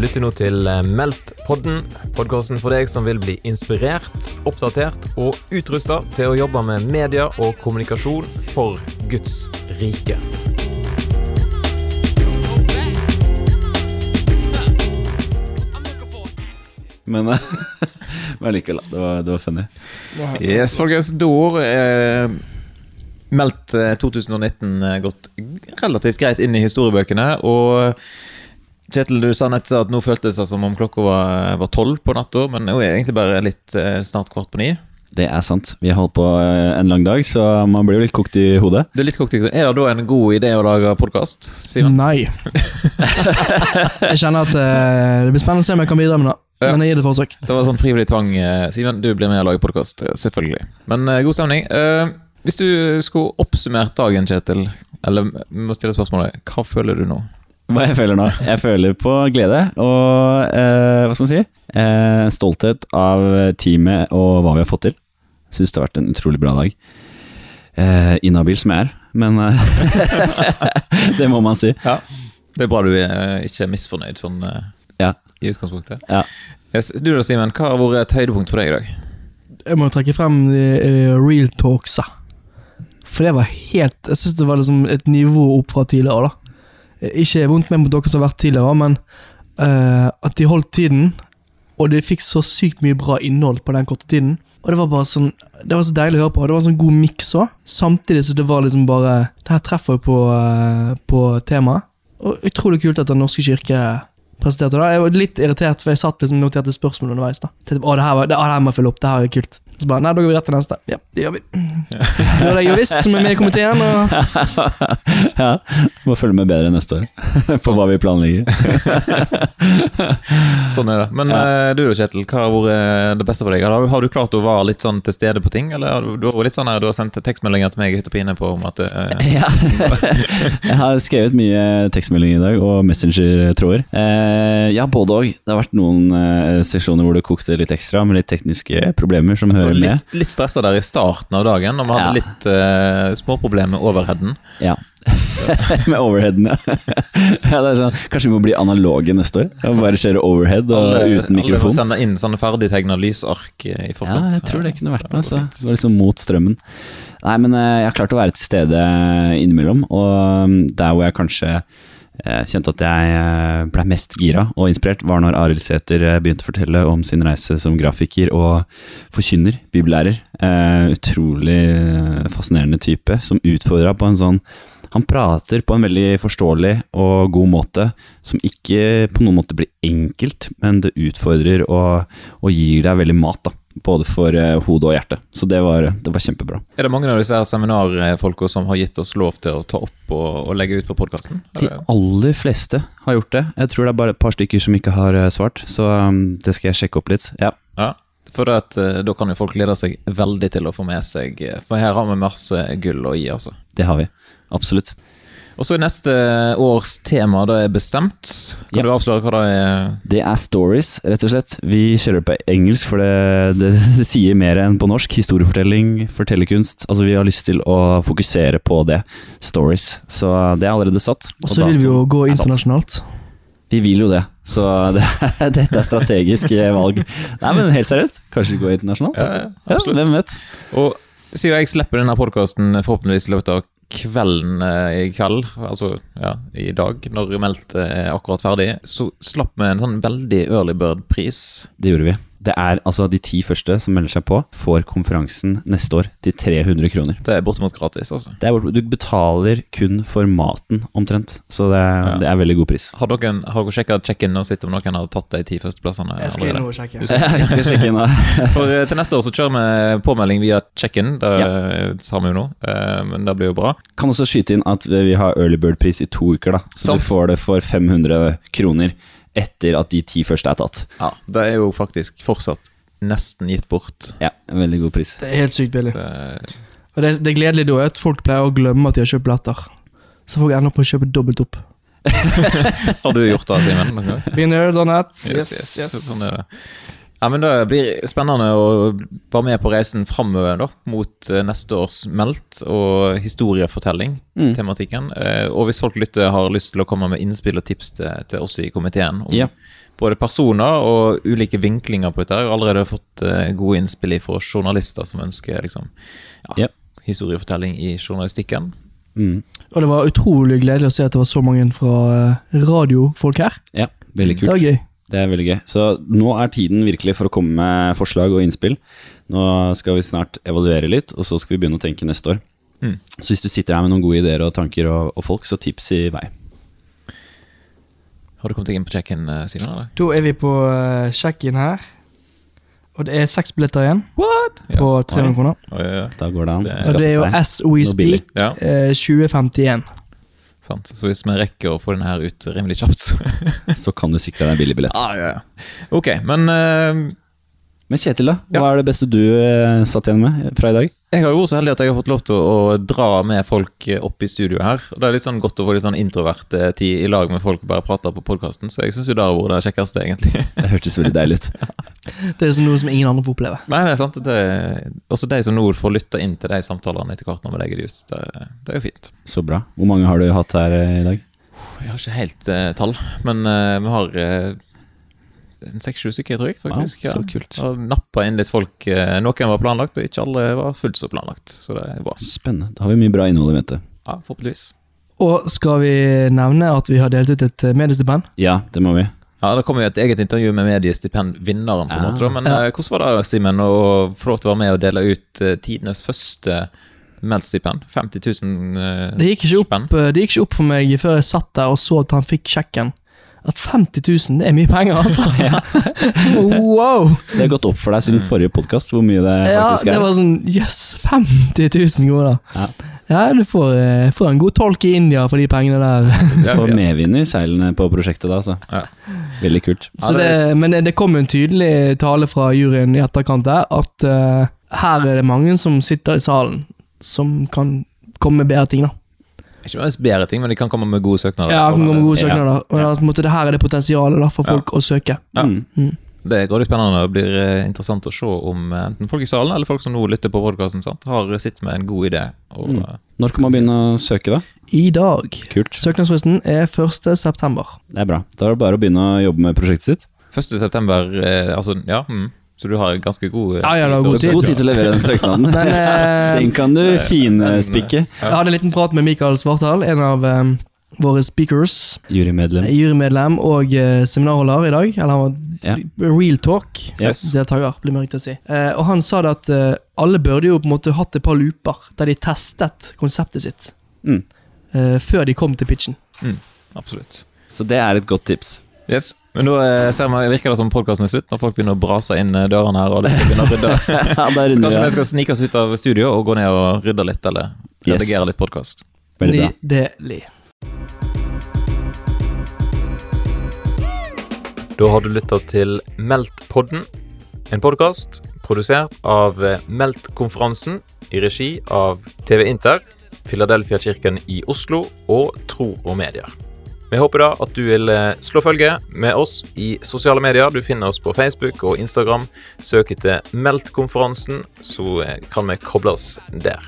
Du lytter nå til eh, Meldt-podden, podkasten for deg som vil bli inspirert, oppdatert og utrusta til å jobbe med media og kommunikasjon for Guds rike. Men, eh, men likevel, da. Det var, det var funny. Yes, folkens. Da eh, meldt eh, 2019 eh, gått relativt greit inn i historiebøkene. Og Kjetil, du sa nettopp at nå føltes det som om klokka var, var tolv på natta, men nå er det egentlig bare litt eh, snart kvart på ni. Det er sant. Vi har holdt på eh, en lang dag, så man blir jo litt kokt i hodet. Du Er litt kokt i- hodet. Er det da en god idé å lage podkast, Simen? Nei. jeg kjenner at eh, det blir spennende å se om jeg kan bidra med det. Ja. Men jeg gir det et forsøk. Det var sånn frivillig tvang. Simen, du blir med og lager podkast, selvfølgelig. Men god stemning. Eh, hvis du skulle oppsummert dagen, Kjetil, eller vi må stille spørsmålet Hva føler du nå? Hva jeg føler nå? Jeg føler på glede og eh, hva skal man si? Eh, stolthet av teamet og hva vi har fått til. Syns det har vært en utrolig bra dag. Eh, inhabil som jeg er, men eh, det må man si. Ja, Det er bra du er ikke er misfornøyd sånn eh, Ja. i utgangspunktet. Ja. Du da, Simen, hva har vært et høydepunkt for deg i dag? Jeg må trekke frem eh, real talksa. For det var helt Jeg syns det var liksom et nivå opp fra tidligere. da Ikke vondt med mot dere som har vært tidligere, men uh, at de holdt tiden, og de fikk så sykt mye bra innhold på den korte tiden. Og det var bare sånn Det var så deilig å høre på. Det var en sånn god miks òg. Samtidig så det var liksom bare Det her treffer jo på, uh, på temaet. Og utrolig kult at Den norske kirke presenterte det. Jeg var litt irritert, for jeg satt liksom noterte spørsmål underveis. da Tenkte, å, det her, var, det, å, det her må jeg følge opp. Det her er kult. Så bare, nei, da går vi rett til neste. Ja, det gjør vi. Det var det jeg visst, som er med i komiteen. Og ja, Må følge med bedre neste år på hva vi planlegger. Sånn er det. Men ja. du da, Kjetil, hva har vært det beste for deg? Har, har du klart å være litt sånn til stede på ting, eller har du, du har litt sånn her, du har sendt tekstmeldinger til meg i hytte og pine på om at uh... Ja. jeg har skrevet mye tekstmeldinger i dag, og messenger-tråder. Eh, ja, både òg. Det har vært noen uh, seksjoner hvor det kokte litt ekstra, med litt tekniske problemer som hører med. litt, litt stressa der i starten av dagen, når vi hadde Ja. litt uh, småproblemer med overheaden. Ja. med overheaden, ja. ja det sånn, kanskje vi må bli analoge neste år? Og bare kjøre overhead og Alle- uten Alle får sende inn sånne ferdigtegna lysark i forkant. Ja, jeg tror det kunne vært med. Så. Det var liksom mot strømmen. Nei, men uh, jeg har klart å være til stede innimellom, og mm, der hvor jeg kanskje eh, kjente at jeg eh, ble mest gira og inspirert, var når Arild Sæther eh, begynte å fortelle om sin reise som grafiker og forkynner, bibellærer. Eh, utrolig fascinerende type, som utfordra på en sånn han prater på en veldig forståelig og god måte, som ikke på noen måte blir enkelt, men det utfordrer og, og gir deg veldig mat, da. Både for hodet hode og hjerte. Så det var, det var kjempebra. Er det mange av disse her seminarfolka som har gitt oss lov til å ta opp og, og legge ut på podkasten? De aller fleste har gjort det. Jeg tror det er bare et par stykker som ikke har eh, svart, så um, det skal jeg sjekke opp litt. Ja. Ja, for at, eh, da kan jo folk glede seg veldig til å få med seg eh, For her har vi masse gull å gi, altså. Det har vi. Absolutt. Og så er neste års tema det er bestemt. Kan Ja. du avsløre hva det er? Det er stories, rett og slett. Vi kjører på engelsk, for det, det sier mer enn på norsk. Historiefortelling, fortellerkunst. Altså, vi har lyst til å fokusere på det. Stories. Så det er allerede satt. og så vil vi jo gå er internasjonalt. Vi vil jo det, så det, dette er strategisk valg. Nei, men helt seriøst, kanskje vi går internasjonalt? Ja, Ja, absolutt. hvem vet? Og siden jeg slipper denne podkasten forhåpentligvis i løpet av kvelden eh, i kveld, altså ja, i dag, når Meldt er akkurat ferdig, så slapp vi en sånn veldig early bird-pris. Det gjorde vi. Det er altså de ti første som melder seg på, får konferansen neste år til 300 kroner. Det er bortimot gratis, altså. Det er, du betaler kun for maten, omtrent. Så det, Ja. det er veldig god pris. Har dere, har dere sjekka check-in og sett om noen har tatt de ti førsteplassene? Jeg skal inn og sjekke. Jeg skal sjekke inn da. For eh, til neste år så kjører vi påmelding via check-in. Det sa vi jo nå, eh, men det blir jo bra. Kan også skyte inn at vi har early bird-pris i to uker, da. Så Sant. du får det for 500 kroner etter at de ti første er tatt. Ja, Det er jo faktisk fortsatt nesten gitt bort. Ja, en veldig god pris. Det er helt sykt billig. Så... Og det, det gledelige da er at folk pleier å glemme at de har kjøpt billetter. Så folk ender på å kjøpe dobbelt opp. har du gjort det, Simen? Been there, done that. Yes, yes, yes. er det. Ja, men Det blir spennende å være med på reisen framover da, mot eh, neste års Meldt og historiefortelling-tematikken. Eh, Og hvis folk lytter har lyst til å komme med innspill og tips til, til oss i komiteen om Ja. både personer og ulike vinklinger på dette, jeg har allerede fått eh, gode innspill fra journalister som ønsker liksom, ja, Ja. historiefortelling i journalistikken. Mm. Og det var utrolig gledelig å se at det var så mange fra radiofolk her. Ja, veldig kult. Det var gøy. Det er veldig gøy. Så nå er tiden virkelig for å komme med forslag og innspill. Nå skal vi snart evaluere litt, og så skal vi begynne å tenke neste år. Mm. Så hvis du sitter her med noen gode ideer og tanker og, og folk, så tips i vei. Har du kommet deg inn på check-in, eh, Simen? eller? Da er vi på check-in her. Og det er seks billetter igjen What? På 300 kroner. Oi. Da går det an. Og det er jo as we speak Ja, eh, 2051. sant. Så hvis vi rekker å få denne her ut rimelig kjapt, så Så kan du sikre deg en billig billett. ah, ja, ja. Ok, men uh... Men Kjetil, da? Ja. Hva er det beste du eh, satt igjen med fra i dag? Jeg har jo vært så heldig at jeg har fått lov til å, å dra med folk eh, opp i studio her. Og Det er litt sånn godt å få litt sånn introvert eh, tid i lag med folk og bare prate på podkasten, så jeg syns jo det har vært det kjekkeste, egentlig. Det hørtes veldig deilig ut. Det er noe som ingen andre får oppleve. Nei, det er sant. Det er, også de som nå får lytte inn til de samtalene etter hvert når vi legger de ut. Det, det er jo fint. Så bra. Hvor mange har du hatt her eh, i dag? Jeg har ikke helt eh, tall, men eh, vi har eh, seks-sju stykker, tror jeg, faktisk. Ja, Ja, så kult. Og nappa inn litt folk. eh, Noen var planlagt, og ikke alle var fullt så planlagt. Så det er bra. Spennende. Da har vi mye bra innhold i vente. Ja, Forhåpentligvis. Og skal vi nevne at vi har delt ut et eh, mediestipend? Ja, det må vi. Ja, Det kommer jo et eget intervju med mediestipendvinneren, på en Ah. måte. Men Ja. eh, hvordan var det, Simen, å få lov til å være med og dele ut tidenes første meldstipend? 50 000 eh, Det gikk, spenn? opp, eh, det gikk ikke opp for meg før jeg satt der og så at han fikk sjekken. At 50 000, det er mye penger, altså. wow! Det har gått opp for deg siden forrige podkast hvor mye det Ja, faktisk det er. var sånn Jøss, 50 000 kroner. Ja. Ja, du får, eh, får en god tolk i India for de pengene der. Du Får ja. medvind i seilene på prosjektet da, altså. Ja. Veldig kult. Så det, det men det kom en tydelig tale fra juryen i etterkant der, at uh, her er det mange som sitter i salen, som kan komme med bedre ting. da. Ikke nødvendigvis bedre ting, men de kan komme med gode søknader. Ja, kan komme med gode Ja. søknader. Og da, på en måte, det her er det potensialet da, for Ja. folk å søke. Ja. Mm. Det er grådig spennende og blir eh, interessant å se om eh, enten folk i salen eller folk som nå lytter på podkasten, har sittet med en god idé. Og, Mm. eh, Når kan man begynne å søke, da? I dag. Kult. Søknadsfristen er 1. september. Det er bra. Da er det bare å begynne å jobbe med prosjektet sitt. 1. september, eh, altså, ja. Mm. Så du har ganske god eh, Ja, ja, god tid. God tid til å levere den søknaden. den, eh, Den kan du finspikke. jeg hadde en liten prat med Mikael Svartdal, en av eh, våre speakers, Jurymedlem. jurymedlem og eh, seminarholder i dag. Eller han var Ja. Real Talk. Yes. deltaker, blir det riktig å si. Eh, og han sa det at eh, alle burde jo på en måte hatt et par looper der de testet konseptet sitt Mm. eh, før de kom til pitchen. Absolutt. Så det er et godt tips. Yes. Men nå eh, ser man, virker det som podkasten er slutt, når folk begynner å brase inn eh, dørene her. og det skal begynne å rydde. ja, Så kanskje vi vi skal snike oss ut av studio og gå ned og rydde litt, eller Yes. litt podkast. Nydelig. Da har du lytta til Meldt-podden, en podkast produsert av Meldt-konferansen i regi av TV Inter, Filadelfia-kirken i Oslo og Tro og Medier. Vi håper da at du vil eh, slå følge med oss i sosiale medier. Du finner oss på Facebook og Instagram. Søk etter Meldt-konferansen, så eh, kan vi kobles der.